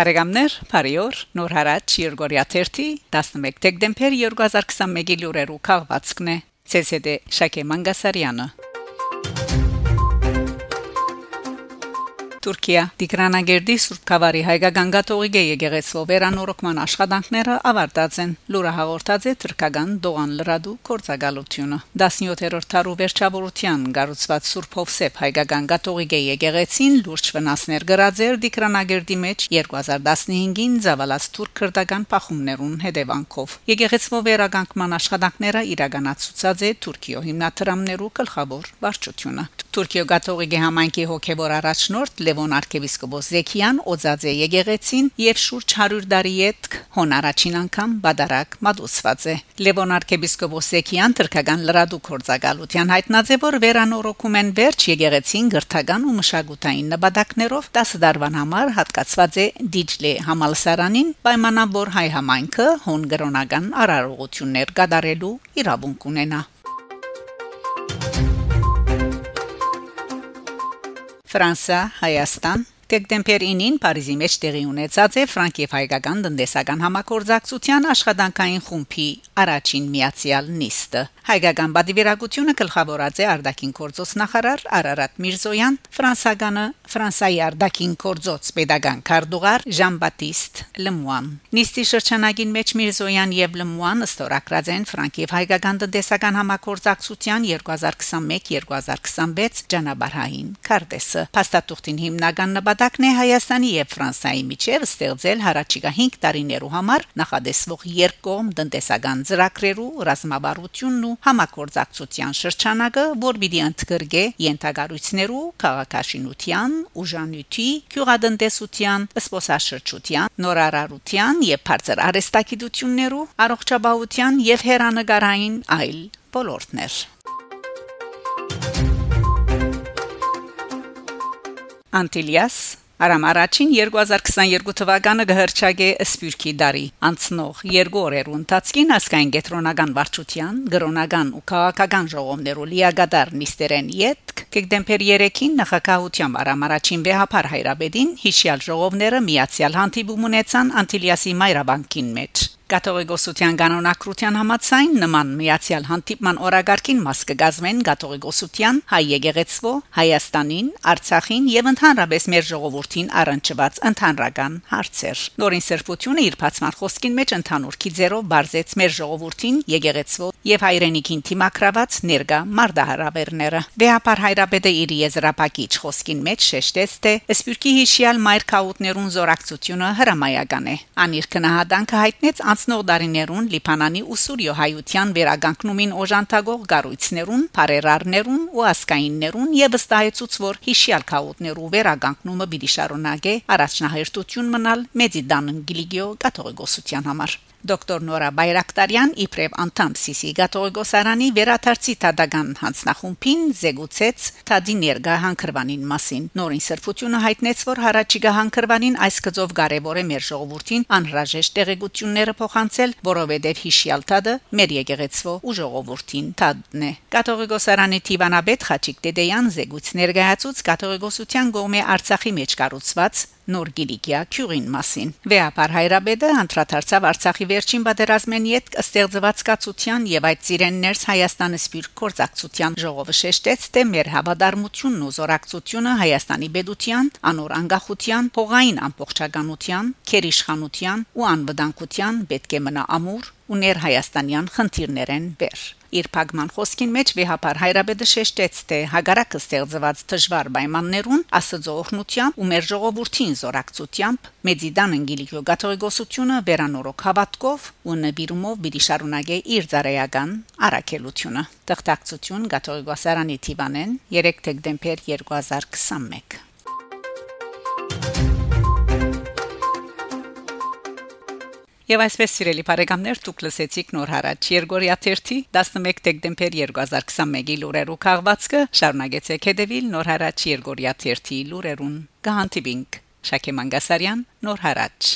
Բարեկամներ, բարիօր, նոր հարաճ Երգորիա 11 դեկտեմբեր 2021-ի լուրերու քաղվածքն է։ ՑՍԴ Շակե Մանգասարյանը Թուրքիա Տիգրանագերդի Սուրբ Խավարի հայկական գաթողիկե եկեղեցու վերանորոգման աշխատանքները ավարտած են։ Լուրը հաղորդած է թրկական Դողան Լրադու կորցակալությունը։ 17-րդ տարու վերջավորության գառուցված Սուրբ Հովսեփ հայկական գաթողիկե եկեղեցին լուրջ վնասներ գրաձեր Տիգրանագերդի մեջ 2015-ին զավալած թուրք քրդական փախումներուն հետևանքով։ Եկեղեցու վերագանքման աշխատանքները իրականացուցած է Թուրքիո հիմնադրամներու գլխավոր վարչությունը։ Թուրքիո գաթողիկե համայնքի հոգևոր առաջնորդ Լևոն arczepiskopos Զեքիան օծածե եկեղեցին եւ շուրջ 100 տարի յետք հոն առաջին անգամ բադարակ մատուցված է Լևոն arczepiskopos Զեքիան թրքական լրադու կորցակալության հայտնած է որ վերանորոգում են վերջ եկեղեցին գրթական ու մշակութային նպատակներով 10 դարվան համար հատկացված է Դիջլե համալսարանին պայմանավ որ հայ համայնքը հոն գրոնական արարողություններ կատարելու իրավունք ունենա Ֆրանսա, Հայաստան Դեկտեմբեր 9-ին Փարիզի մեջ տեղի ունեցած է ֆրանկ եւ հայկական տնտեսական համագործակցության աշխատանքային խումբի առաջին միացյալ նիստը։ Հայկական բադիվերագությունը գլխավորած է Արդակին Կորձոս նախարար Արարատ Միրզոյան, ֆրանսականը Ֆրանսայի Արդակին Կորձոց pedagogan Կարդուղար Ժան-Բատիստ Լմուան։ Նիստի շրջանագին մեջ Միրզոյան եւ Լմուան ստորագրած են ֆրանկ եւ հայկական տնտեսական համագործակցության 2021-2026 ճանապարհային քարտեզը։ Փաստաթուղթին հիմնական նպատ նպատակն է Հայաստանի եւ Ֆրանսիայի միջև ստեղծել հարաճիգա 5 տարիներու համար նախադեсվող երկկողմ տնտեսական ծրագրերու ռազմավարությունն ու համագործակցության շրջանակը, որ պիտի ընդգրկե յենթագարույցներու քաղաքաշինության, ուժանույթի, քյուղատնտեսության, սպոսաշրջության, նորարարության եւ բարձր արհեստագիտություններու, առողջապահության եւ հերանեկարային այլ ոլորտներ։ Անտիլիաս Արամ առաջին 2022 թվականը գհրճագե Սպյուրքի դարի անցնող երկու օրերու ընթացքին ասկային գետրոնական վարչության, գրոնական ու քաղաքական ժողովներու լիագադար նիստերեն յետ դեկտեմբեր 3-ին նախագահության Արամ առաջին վեհապար հայրաբեդին հիշյալ ժողովները միացյալ հանդիպում ունեցան Անտիլիասի Մայրաբանկին մեջ Կաթողիկոսության կանոնակրության համաձայն նման միացյալ հանդիպման օրագարկին մաս կգազմեն Կաթողիկոսության հայ եկեղեցվո Հայաստանին, Արցախին եւ ընդհանրապես մեր ժողովրդին առնչված ընդհանրական հարցեր։ Նորին սրբությունը իր բացման խոսքին մեջ ընդհանուր քիզերով բարձեց մեր ժողովրդին եկեղեցվո եւ հայրենիքին թիմակրաված ներգա մարդահրավերները։ Վեհապար հայրապետը իր եզրափակիչ խոսքին մեջ շեշտեց, թե Սպյուրքի հիշյալ մայր քաուտներուն զորակցությունը հրամայական է։ Անիր կնահատանքը հայտնեց անցնող դարիներուն Լիբանանի ու Սուրիո հայության վերագանքնումին օժանդակող գառույցներուն, բարերարներուն ու ասկայիններուն եւ վստահեցուց որ հիշյալ քաուտներու վերագանքնումը պիտի շարունակե առաջնահերթություն մնալ Մեդիդան Գիլիգիո կաթողիկոսության համար Դոկտոր Նորա Բայրակտարյան իբրև անդամ Սիսի Գաթողիկոսարանի վերաթարցի տադական հանձնախումբին զեկուցեց Թադի ներգա հանքրվանին մասին։ Նորին սրբությունը հայտնեց, որ հարաճիգա հանքրվանին այս գծով կարևոր է մեր ժողովրդին անհրաժեշտ տեղեկությունները փոխանցել, որովհետև հիշյալ տադը մեր եկեղեցվո ու ժողովրդին տադն է։ Գաթողիկոսարանի Տիվանաբեդ Խաչիկ Տեդեյան զեկույց ներկայացուց Գաթողիկոսության գոմե Արցախի մեջ կառուցված նոր գիլիկիա քյուրին մասին։ Վեապար հայրաբեդը անդրադարձավ Արցախի վերջին պատերազմեն յետ ստեղծված կացության եւ այդ ծիրեններս Հայաստանը սպիրտ կորցակցության ժողովը շեշտեց, թե մեր հավատարմությունն ու զորակցությունը Հայաստանի բեդության, անոր անկախության, փողային ամբողջականության, քերիշխանության ու անվտանգության պետք է մնա ամուր ու ներհայաստանյան խնդիրներեն բեր Իր փակման խոսքին մեջ վեհապար հայրաբեդը շեշտեց, թե հագարակը ստեղծված դժվար պայմաններուն աստծո օրհնությամբ ու մեր ժողովրդին զորակցությամբ Մեդիդան անգելիկո գաթողիկոսությունը վերանորոգ հավատքով ու նվիրումով պիտի շարունակե իր ծառայական առաքելությունը։ Տխտակցություն գաթողիկոսարանի Տիվանեն 3 դեկտեմբեր 2021 Եվ այսպես սիրելի բարեկամներ, դուք լսեցիք նոր հարաճ Երգորիա 11 11 դեկտեմբեր 2021-ի լուրերու քաղվածքը շարունակեցեք հետևել նոր հարաճ Երգորիա 11 լուրերուն։ Գահանտիբինգ Շակե Մանգասարյան նոր հարաճ